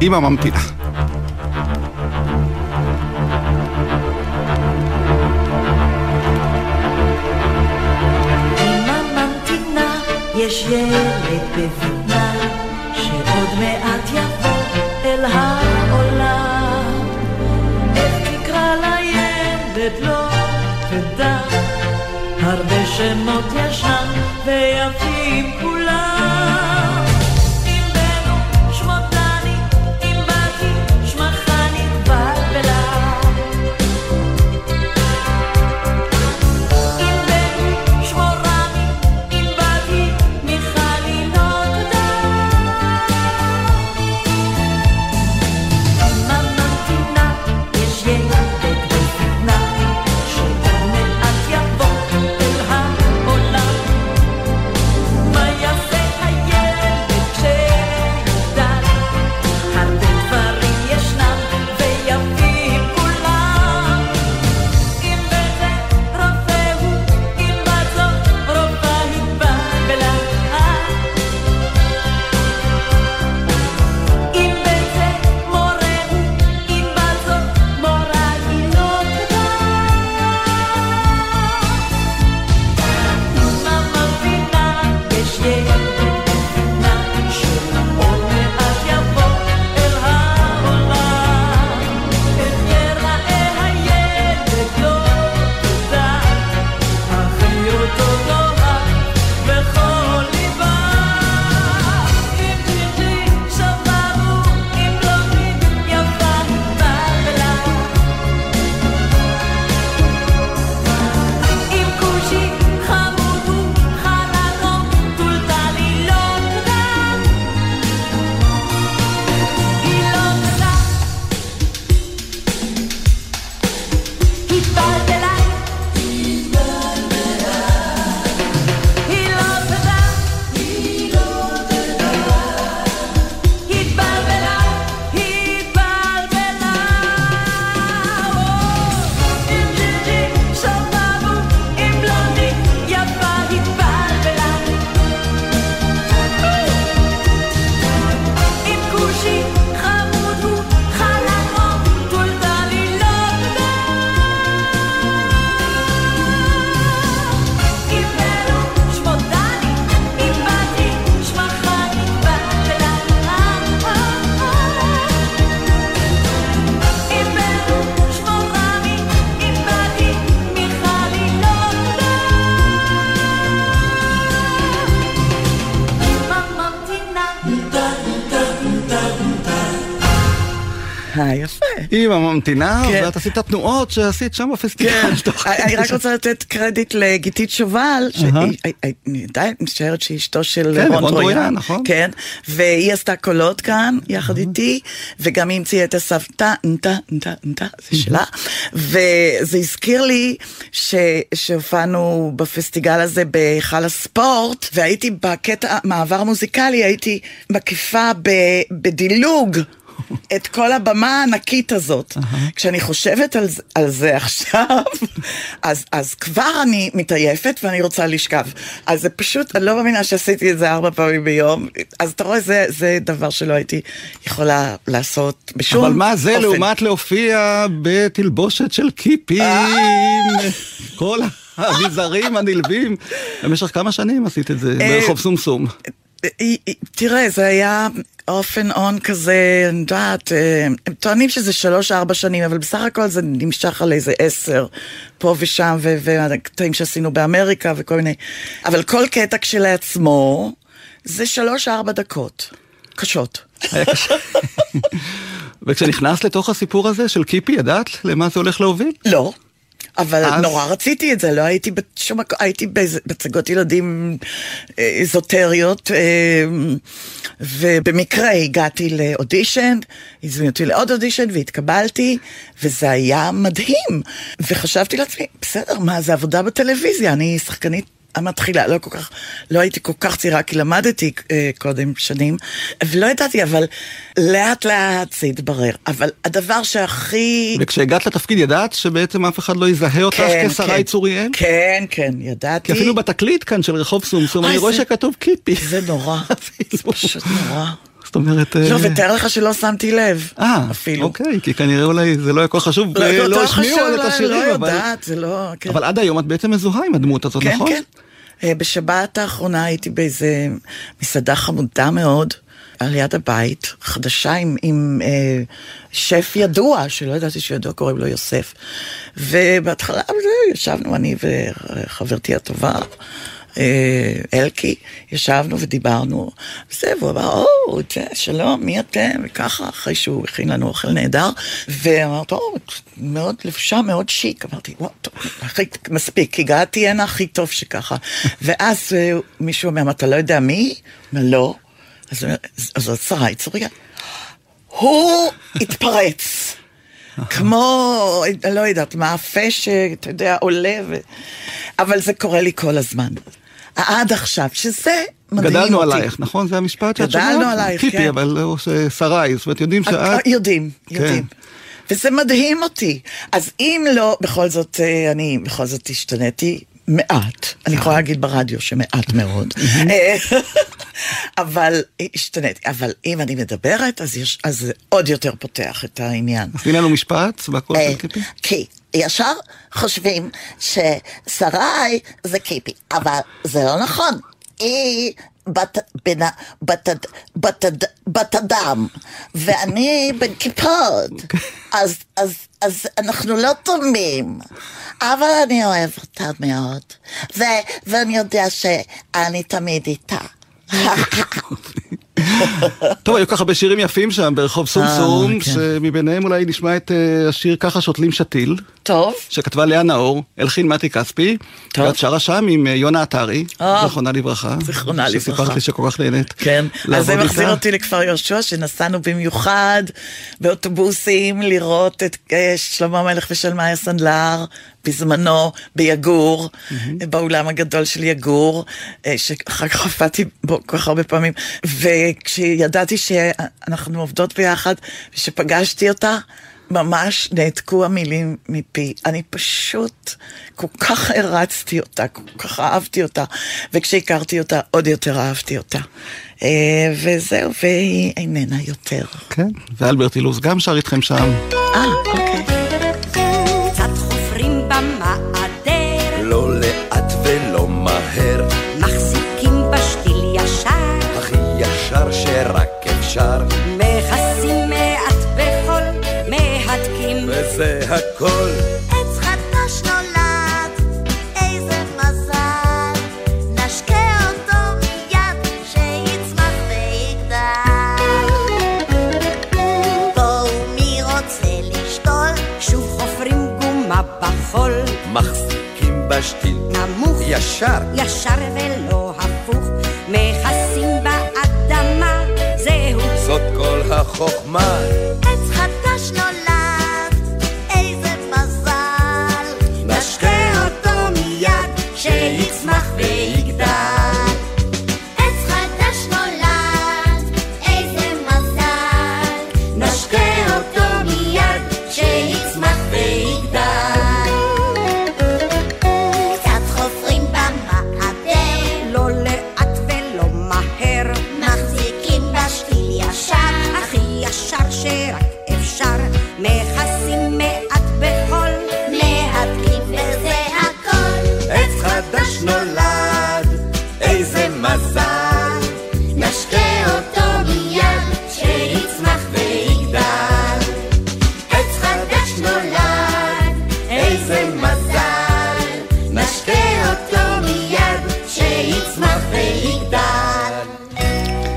Speaker 3: אימא ממתינה.
Speaker 5: יש ילד בבינה, שעוד מעט יבוא אל העולם. איך תקרא לילד לא תדע, הרבה שמות ישנם ויפים
Speaker 3: עם הממתינה,
Speaker 2: כן.
Speaker 3: ואת עשית תנועות שעשית שם בפסטיבל.
Speaker 2: כן, אני רק רוצה לתת קרדיט לגיתית שובל, שאני עדיין משערת שהיא אשתו של
Speaker 3: כן,
Speaker 2: רון
Speaker 3: טרויאן, נכון.
Speaker 2: כן, והיא עשתה קולות כאן יחד איתי, וגם היא המציאה את הסבתא, נטה, נטה, נטה, זה שלה, וזה הזכיר לי שהופענו בפסטיגל הזה בהיכל הספורט, והייתי בקטע מעבר מוזיקלי, הייתי מקיפה בדילוג. את כל הבמה הענקית הזאת. כשאני חושבת על, זה- על זה עכשיו, אז, אז כבר אני מתעייפת ואני רוצה לשכב. אז זה פשוט, אני לא מאמינה שעשיתי את זה ארבע פעמים ביום. אז אתה רואה, זה, זה דבר שלא הייתי יכולה לעשות בשום
Speaker 3: אבל מה זה
Speaker 2: אופן.
Speaker 3: לעומת להופיע בתלבושת של קיפים,
Speaker 2: אה.
Speaker 3: כל האביזרים הנלווים. במשך כמה שנים עשית את זה ברחוב סומסום?
Speaker 2: תראה, זה היה off and on כזה, אני יודעת, אה, הם טוענים שזה שלוש-ארבע שנים, אבל בסך הכל זה נמשך על איזה עשר, פה ושם, והקטעים שעשינו באמריקה וכל מיני. אבל כל קטע כשלעצמו, זה שלוש-ארבע דקות. קשות.
Speaker 3: היה קשה. וכשנכנסת לתוך הסיפור הזה של קיפי, ידעת למה זה הולך להוביל?
Speaker 2: לא. אבל
Speaker 3: אז-
Speaker 2: נורא רציתי את זה, לא הייתי בשום מקום, הייתי בהצגות ילדים אה, אזוטריות, אה, ובמקרה הגעתי לאודישן, הזמינו אותי לעוד אודישן והתקבלתי, וזה היה מדהים. וחשבתי לעצמי, בסדר, מה, זה עבודה בטלוויזיה, אני שחקנית המתחילה, לא כל כך, לא הייתי כל כך צעירה, כי למדתי אה, קודם שנים, ולא ידעתי, אבל לאט לאט זה התברר. אבל הדבר שהכי...
Speaker 3: וכשהגעת לתפקיד ידעת שבעצם אף אחד לא יזהה אותך כשרה צוריאל?
Speaker 2: כן, כן, ידעתי.
Speaker 3: כי אפילו בתקליט כאן של רחוב סומסום,
Speaker 2: אוי,
Speaker 3: אני רואה
Speaker 2: זה-
Speaker 3: שכתוב קיפי.
Speaker 2: זה נורא, זה פשוט נורא.
Speaker 3: זאת אומרת...
Speaker 2: לא,
Speaker 3: אה,
Speaker 2: ותאר לך שלא שמתי לב,
Speaker 3: אה,
Speaker 2: אפילו.
Speaker 3: אוקיי, כי כנראה אולי זה לא היה כל חשוב,
Speaker 2: לא,
Speaker 3: לא השמיעו על את
Speaker 2: לא-
Speaker 3: השירים,
Speaker 2: לא
Speaker 3: אבל...
Speaker 2: יודעת, זה לא... כן.
Speaker 3: אבל עד היום את בעצם מזוהה עם הדמות הזאת,
Speaker 2: כן,
Speaker 3: נכון?
Speaker 2: כן. אה, בשבת האחרונה הייתי באיזה מסעדה חמודה מאוד, על יד הבית, חדשה עם, עם אה, שף ידוע, שלא ידעתי שידוע, קוראים לו יוסף. ובהתחלה ישבנו, אני וחברתי הטובה. אה, אלקי, ישבנו ודיברנו, וזה, והוא אמר, או, שלום, מי אתם? וככה, אחרי שהוא הכין לנו אוכל נהדר, ואמרתי, או, מאוד לבושה, מאוד שיק. אמרתי, וואו, טוב, הכי, מספיק, הגעתי הנה הכי טוב שככה. ואז אה, מישהו אומר, אתה לא יודע מי? לא. אז הוא אומר, אז זאת שרה צוריה. הוא התפרץ. כמו, לא יודעת, מאפה שאתה יודע, עולה, ו... אבל זה קורה לי כל הזמן. עד עכשיו, שזה מדהים אותי.
Speaker 3: גדלנו עלייך, נכון? זה המשפט שאת
Speaker 2: גדלנו
Speaker 3: שומעת?
Speaker 2: עלייך,
Speaker 3: קיפי,
Speaker 2: כן.
Speaker 3: אבל לא שרי, זאת אומרת, יודעים
Speaker 2: אה,
Speaker 3: שאת...
Speaker 2: יודעים, יודעים.
Speaker 3: כן.
Speaker 2: וזה מדהים אותי. אז אם לא, בכל זאת, אה, אני בכל זאת השתניתי מעט. אני יכולה להגיד ברדיו שמעט מאוד. אה, אבל השתניתי. אבל אם אני מדברת, אז זה עוד יותר פותח את העניין.
Speaker 3: אז תני לנו משפט
Speaker 9: אה,
Speaker 3: של קיפי.
Speaker 9: כי ישר חושבים ששרי זה קיפי, אבל זה לא נכון. היא בת, בנה, בת, בת, בת אדם, ואני בן כיפות, אז, אז, אז אנחנו לא דומים, אבל אני אוהב אותה מאוד, ו, ואני יודע שאני תמיד איתה.
Speaker 3: טוב, היו כל כך הרבה שירים יפים שם ברחוב סומסום,
Speaker 2: כן.
Speaker 3: שמביניהם אולי נשמע את אה, השיר ככה שותלים שתיל,
Speaker 2: טוב.
Speaker 3: שכתבה לאה נאור, הלחין מתי כספי,
Speaker 2: טוב.
Speaker 3: ואת שרה שם עם אה, יונה עטרי,
Speaker 2: אה.
Speaker 3: זכרונה לברכה.
Speaker 2: זיכרונה לברכה.
Speaker 3: שסיפרת לי שכל כך נהנית.
Speaker 2: כן, אז זה מחזיר. אותי לכפר יהושע, שנסענו במיוחד באוטובוסים לראות את אה, שלמה המלך ושלמיה סנדלר, בזמנו ביגור, באולם הגדול של יגור, אה, שאחר כך הופעתי בו כל כך הרבה פעמים, וכשידעתי שאנחנו עובדות ביחד, ושפגשתי אותה, ממש נעתקו המילים מפי. אני פשוט כל כך הרצתי אותה, כל כך אהבתי אותה, וכשהכרתי אותה עוד יותר אהבתי אותה. אה, וזהו, והיא איננה יותר.
Speaker 3: כן, ואלברט אילוז גם שר איתכם שם.
Speaker 2: אה, אוקיי.
Speaker 6: הכל.
Speaker 9: עץ חדש נולד, איזה מזל, נשקה אותו מיד, שיצמח ויגדל. בואו מי רוצה לשתות
Speaker 10: בחול.
Speaker 6: מחזיקים בשתיל
Speaker 10: נמוך,
Speaker 6: ישר,
Speaker 10: ישר ולא הפוך, מכסים באדמה, זהו
Speaker 6: זאת כל החוכמה.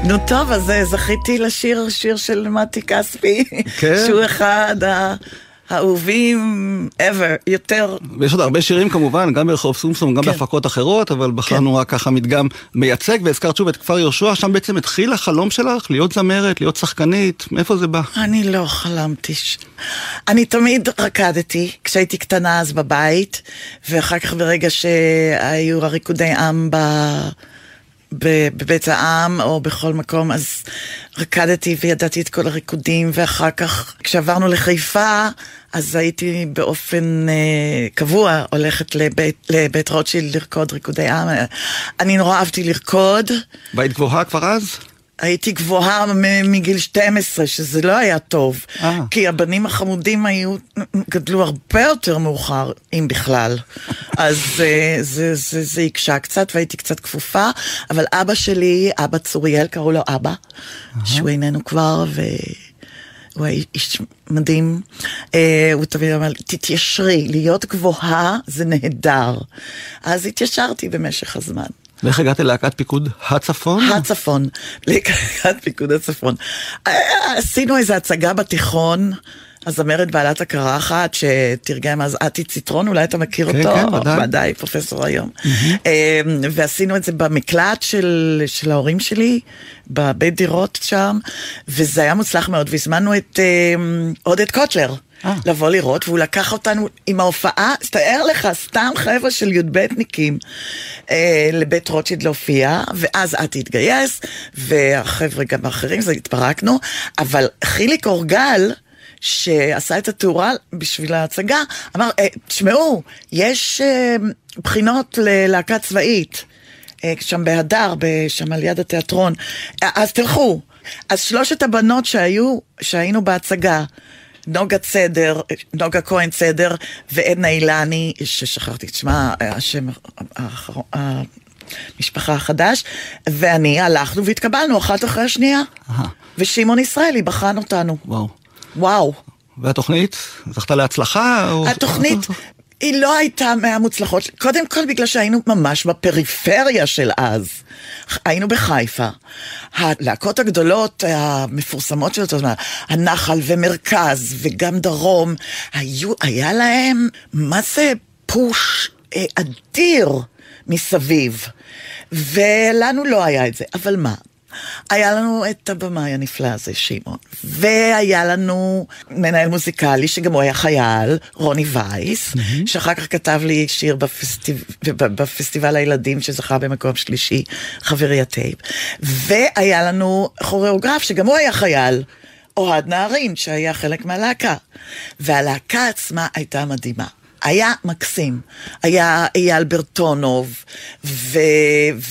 Speaker 2: נו טוב, אז אה, זכיתי לשיר שיר של מתי כספי,
Speaker 3: כן.
Speaker 2: שהוא אחד האהובים ever, יותר.
Speaker 3: ויש עוד הרבה שירים כמובן, גם ברחוב סומסום, גם
Speaker 2: כן.
Speaker 3: בהפקות אחרות, אבל בחרנו רק ככה מדגם מייצג, והזכרת שוב את כפר יהושע, שם בעצם התחיל החלום שלך להיות זמרת, להיות שחקנית, מאיפה זה בא?
Speaker 2: אני לא חלמתי ש... אני תמיד רקדתי, כשהייתי קטנה אז בבית, ואחר כך ברגע שהיו הריקודי עם ב... בבית העם או בכל מקום, אז רקדתי וידעתי את כל הריקודים, ואחר כך כשעברנו לחיפה, אז הייתי באופן אה, קבוע הולכת לבית, לבית רוטשילד לרקוד ריקודי עם. אני נורא אהבתי לרקוד.
Speaker 3: והיית גבוהה כבר אז?
Speaker 2: הייתי גבוהה מגיל 12, שזה לא היה טוב.
Speaker 3: אה.
Speaker 2: כי הבנים החמודים היו, גדלו הרבה יותר מאוחר, אם בכלל. אז אה, זה, זה, זה הקשה קצת והייתי קצת כפופה, אבל אבא שלי, אבא צוריאל, קראו לו אבא, שהוא איננו כבר, ו... הוא היה איש מדהים, אה, הוא תמיד אמר תתיישרי, להיות גבוהה זה נהדר. אז התיישרתי במשך הזמן.
Speaker 3: ואיך הגעת ללהקת פיקוד הצפון?
Speaker 2: הצפון, לקראת פיקוד הצפון. אה, עשינו איזו הצגה בתיכון, הזמרת בעלת הקרחת, שתרגם אז אתי ציטרון, אולי אתה מכיר
Speaker 3: כן,
Speaker 2: אותו?
Speaker 3: כן, ודאי.
Speaker 2: ודאי, פרופסור היום. אה, ועשינו את זה במקלט של, של ההורים שלי, בבית דירות שם, וזה היה מוצלח מאוד, והזמנו את אה, עודד קוטלר.
Speaker 3: אה.
Speaker 2: לבוא לראות, והוא לקח אותנו עם ההופעה, תאר לך, סתם חבר'ה של י"בניקים אה, לבית רוטשילד להופיע, ואז את התגייס, והחבר'ה גם האחרים, זה התפרקנו, אבל חיליק אורגל, שעשה את התאורה בשביל ההצגה, אמר, אה, תשמעו, יש בחינות ללהקה צבאית. שם בהדר, שם על יד התיאטרון. אז תלכו. אז שלושת הבנות שהיו, שהיינו בהצגה, נוגה צדר, נוגה כהן צדר ועדנה אילני, ששכחתי את שמה, השם האחרון, המשפחה החדש, ואני הלכנו והתקבלנו אחת אחרי השנייה.
Speaker 3: אהה.
Speaker 2: ושמעון ישראלי בחן אותנו.
Speaker 3: וואו.
Speaker 2: וואו.
Speaker 3: והתוכנית? זכתה להצלחה?
Speaker 2: התוכנית, היא לא הייתה מהמוצלחות, קודם כל בגלל שהיינו ממש בפריפריה של אז. היינו בחיפה. הלהקות הגדולות, המפורסמות של אותו זמן, הנחל ומרכז וגם דרום, היו, היה להם, מה זה פוש אה, אדיר מסביב. ולנו לא היה את זה, אבל מה? היה לנו את הבמאי הנפלא הזה, שמעון, והיה לנו מנהל מוזיקלי, שגם הוא היה חייל, רוני וייס, mm-hmm. שאחר כך כתב לי שיר בפסטיב... בפסטיבל הילדים שזכה במקום שלישי, חברי הטייפ, והיה לנו כוריאוגרף, שגם הוא היה חייל. אוהד נהרין, שהיה חלק מהלהקה. והלהקה עצמה הייתה מדהימה. היה מקסים. היה אייל ברטונוב, ו...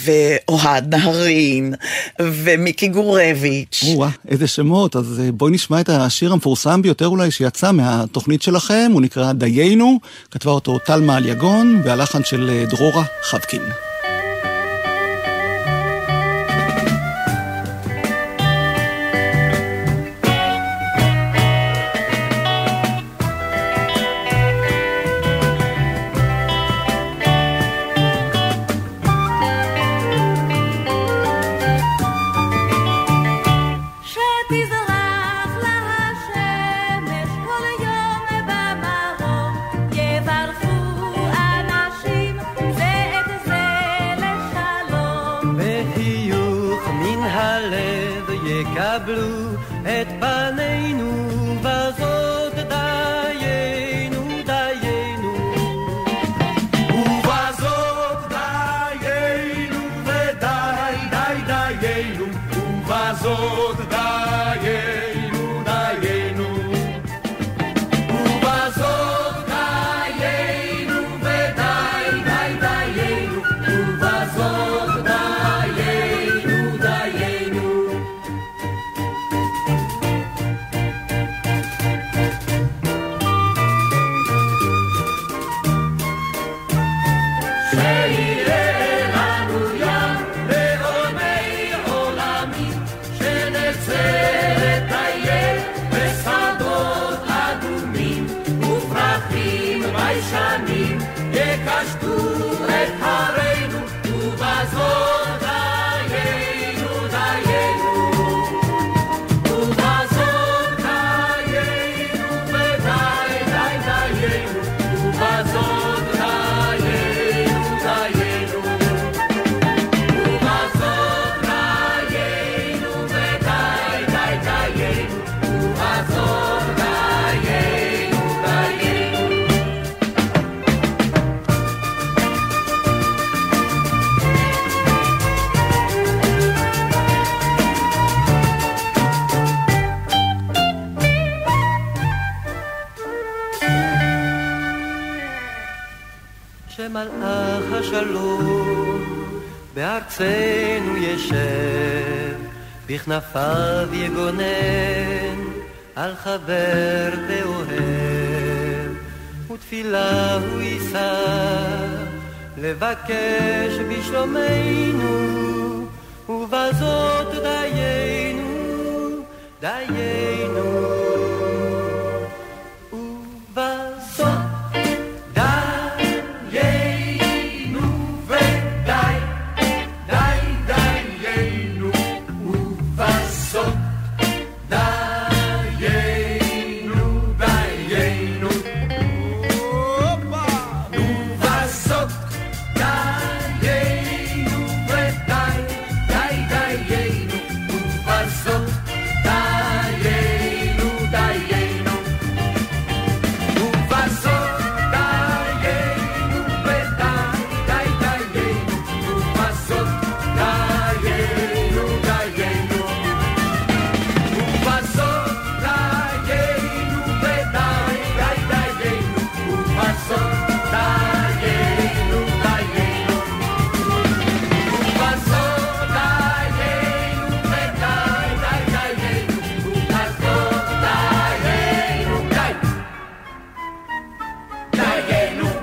Speaker 2: ואוהד נהרין, ומיקי גורביץ'.
Speaker 3: או-אה, איזה שמות. אז אה, בואי נשמע את השיר המפורסם ביותר אולי שיצא מהתוכנית שלכם, הוא נקרא דיינו, כתבה אותו טלמה אליגון, והלחן של אה, דרורה חבקין.
Speaker 11: שמלאך השלום בארצנו ישב, בכנפיו יגונן על חבר ואוהב, ותפילה הוא יישא לבקש בשלומנו, ובזאת דיינו, דיינו.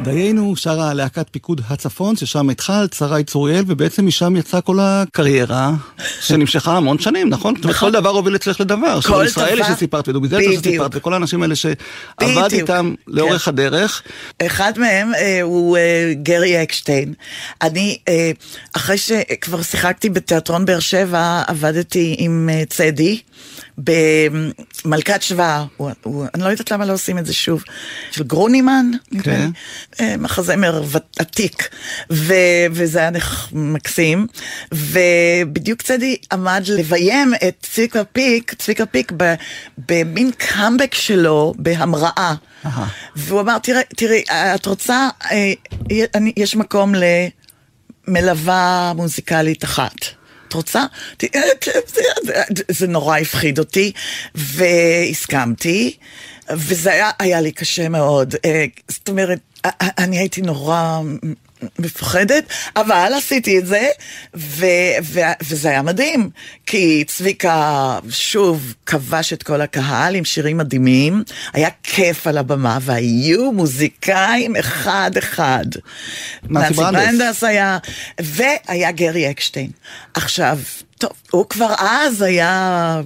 Speaker 11: דיינו.
Speaker 3: שרה להקת פיקוד הצפון, ששם התחלת, שרה צוריאל, ובעצם משם יצאה כל הקריירה, שנמשכה המון שנים, נכון? אומרת, כל דבר הוביל אצלך לדבר.
Speaker 2: כל
Speaker 3: שמעון ישראלי
Speaker 2: דבר.
Speaker 3: שסיפרת, ודובי
Speaker 2: בדיוק.
Speaker 3: שסיפרת, וכל האנשים האלה שעבד. איתם לאורך
Speaker 2: כן.
Speaker 3: הדרך.
Speaker 2: אחד מהם אה, הוא אה, גרי אקשטיין. אני, אה, אחרי שכבר שיחקתי בתיאטרון באר שבע, עבדתי עם צדי במלכת שבא, הוא, הוא, אני לא יודעת למה לא עושים את זה שוב, של גרונימן, לי. אה, מחזמר עתיק, ו, וזה היה נח- מקסים, ובדיוק צדי עמד לביים את צביקה פיק, צביקה פיק במין קאמבק שלו בהמראה. והוא אמר, תראי, תראי, את רוצה, אה, אני- יש מקום למלווה מוזיקלית אחת. רוצה? אה, כן, זה- זה- זה נורא הפחיד אותי, והסכמתי, וזה היה, היה לי קשה מאוד. אה, זאת אומרת, אני הייתי נורא מפוחדת, אבל עשיתי את זה, ו- ו- וזה היה מדהים, כי צביקה שוב כבש את כל הקהל עם שירים מדהימים, היה כיף על הבמה, והיו מוזיקאים אחד-אחד.
Speaker 3: נאצי ברנדס.
Speaker 2: היה, והיה גרי אקשטיין. עכשיו, טוב, הוא כבר אז היה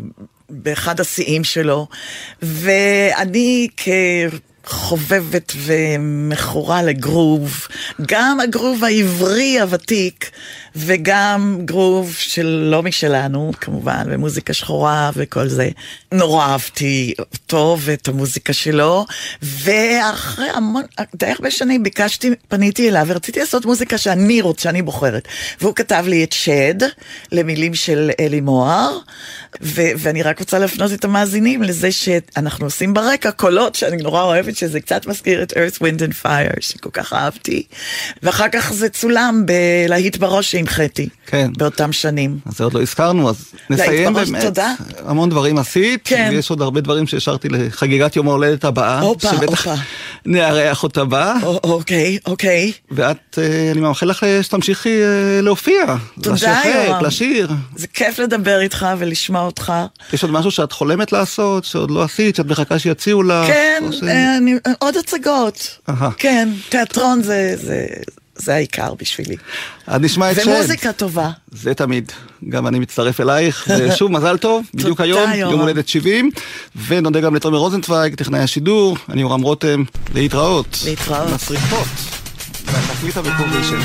Speaker 2: באחד השיאים שלו, ואני כחובבת ומכורה לגרוב, גם הגרוב העברי הוותיק, וגם גרוב של לא משלנו, כמובן, ומוזיקה שחורה וכל זה. נורא אהבתי אותו ואת המוזיקה שלו, ואחרי המון, די הרבה שנים ביקשתי, פניתי אליו ורציתי לעשות מוזיקה שאני רוצה, שאני בוחרת. והוא כתב לי את שד, למילים של אלי מוהר, ו- ואני רק רוצה להפנות את המאזינים לזה שאנחנו עושים ברקע קולות שאני נורא אוהבת, שזה קצת מזכיר את earth, wind and fire, שכל כך אהבתי. ואחר כך זה צולם בלהיט בראש שהנחיתי.
Speaker 3: כן.
Speaker 2: באותם שנים.
Speaker 3: אז זה עוד לא הזכרנו, אז נסיים
Speaker 2: בראש,
Speaker 3: באמת.
Speaker 2: תודה.
Speaker 3: המון דברים עשית,
Speaker 2: כן.
Speaker 3: ויש עוד הרבה דברים שהשארתי לחגיגת יום ההולדת הבאה.
Speaker 2: הופה,
Speaker 3: שבטח
Speaker 2: הופה.
Speaker 3: נארח אותה בה.
Speaker 2: אוקיי, אוקיי.
Speaker 3: ואת, אה, אני מאחל לך אה, שתמשיכי אה, להופיע.
Speaker 2: תודה,
Speaker 3: לשחק,
Speaker 2: יורם.
Speaker 3: לשיר.
Speaker 2: זה כיף לדבר איתך ולשמוע אותך.
Speaker 3: יש עוד משהו שאת חולמת לעשות, שעוד לא עשית, שאת מחכה שיציעו לך?
Speaker 2: כן,
Speaker 3: ש-
Speaker 2: אני, עוד הצגות.
Speaker 3: אהה.
Speaker 2: כן, תיאטרון זה, זה, זה העיקר בשבילי.
Speaker 3: אז נשמע את שד.
Speaker 2: ומוזיקה טובה.
Speaker 3: זה תמיד. גם אני מצטרף אלייך, ושוב, מזל טוב, בדיוק היום. יום הולדת 70, ונודה גם לתומר רוזנצוויג, טכנאי השידור, אני יורם רותם, להתראות.
Speaker 2: להתראות.
Speaker 3: לשריפות. והתקליט המקורי של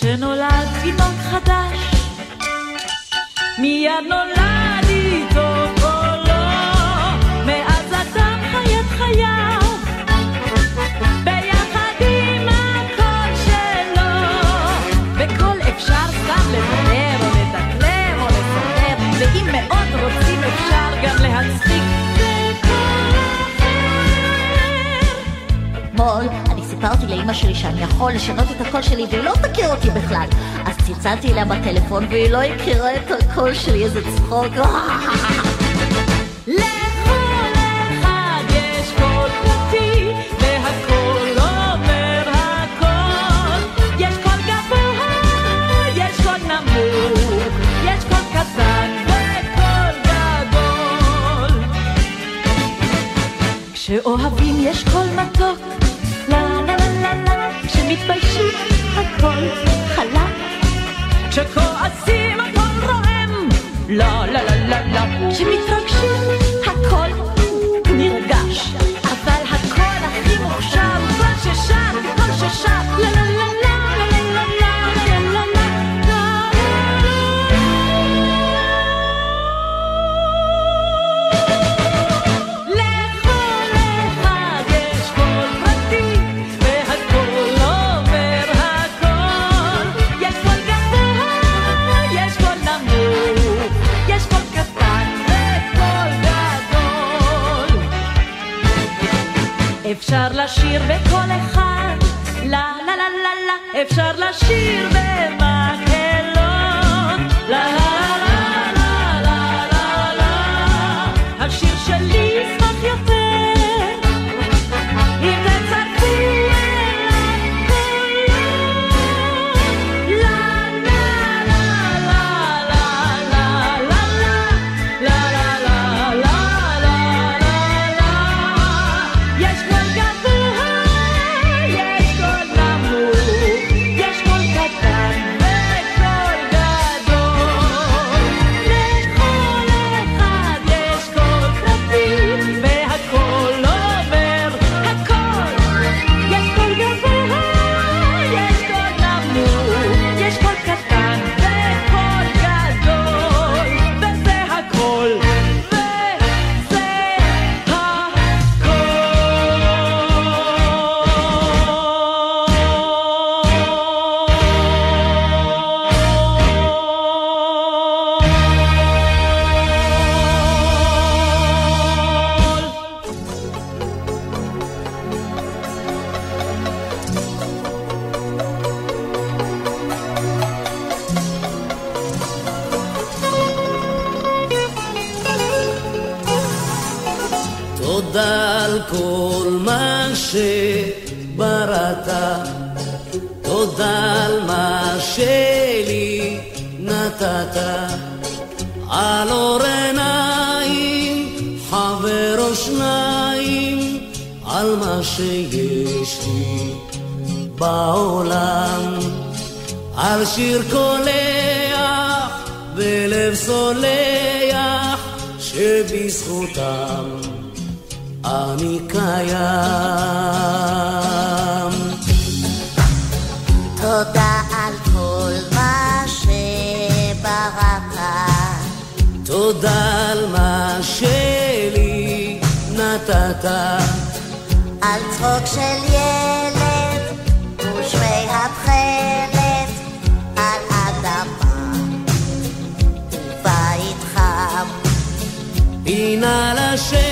Speaker 5: שנולד תינוק חדש, מיד נולד
Speaker 12: סיפרתי לאימא שלי שאני יכול לשנות את הקול שלי והיא לא תכיר אותי בכלל. אז צלצלתי אליה בטלפון והיא לא הכירה את הקול שלי, איזה צחוק.
Speaker 5: כשאוהבים יש קול מתוק מתביישים, הכל חלק. כשכועסים הכל רועם, לא, לא, לא, לא, לא. כשמתרגשים, הכל נרגש. אבל הכל הכי מוכשר כל ששם, כל ששם, לא, לא. אפשר לשיר בקול אחד, לה לה לה לה לה, אפשר לשיר במכה. השיר
Speaker 13: קולח ולב סולח שבזכותם אני קיים.
Speaker 12: תודה על כל מה שבראת,
Speaker 13: תודה על מה שלי נתת,
Speaker 12: על צחוק של ילד.
Speaker 13: Hashem.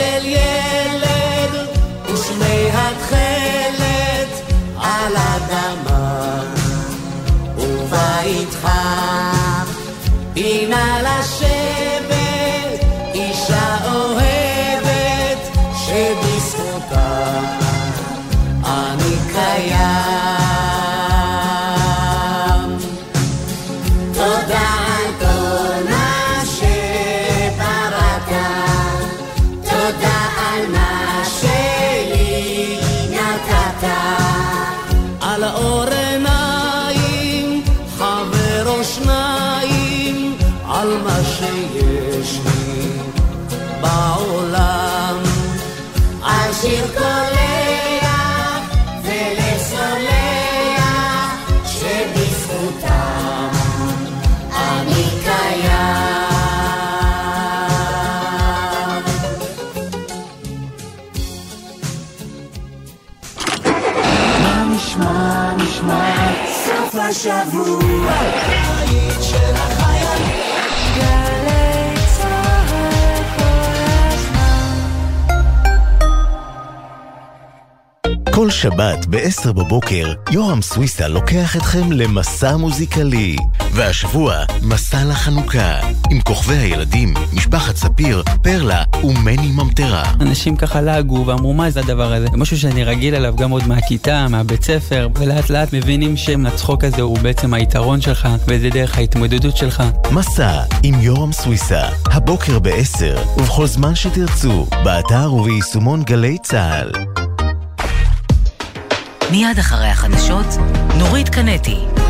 Speaker 13: צחוק של
Speaker 10: Déjà
Speaker 14: vous. שבת ב-10 בבוקר, יורם סוויסה לוקח אתכם למסע מוזיקלי. והשבוע, מסע לחנוכה, עם כוכבי הילדים, משפחת ספיר, פרלה ומני ממטרה.
Speaker 15: אנשים ככה לעגו ואמרו מה זה הדבר הזה? זה משהו שאני רגיל אליו גם עוד מהכיתה, מהבית ספר, ולאט לאט מבינים שהצחוק הזה הוא בעצם היתרון שלך, וזה דרך ההתמודדות שלך.
Speaker 14: מסע עם יורם סוויסה, הבוקר ב-10, ובכל זמן שתרצו, באתר וביישומון גלי צה"ל.
Speaker 16: מיד אחרי החדשות, נורית קנטי.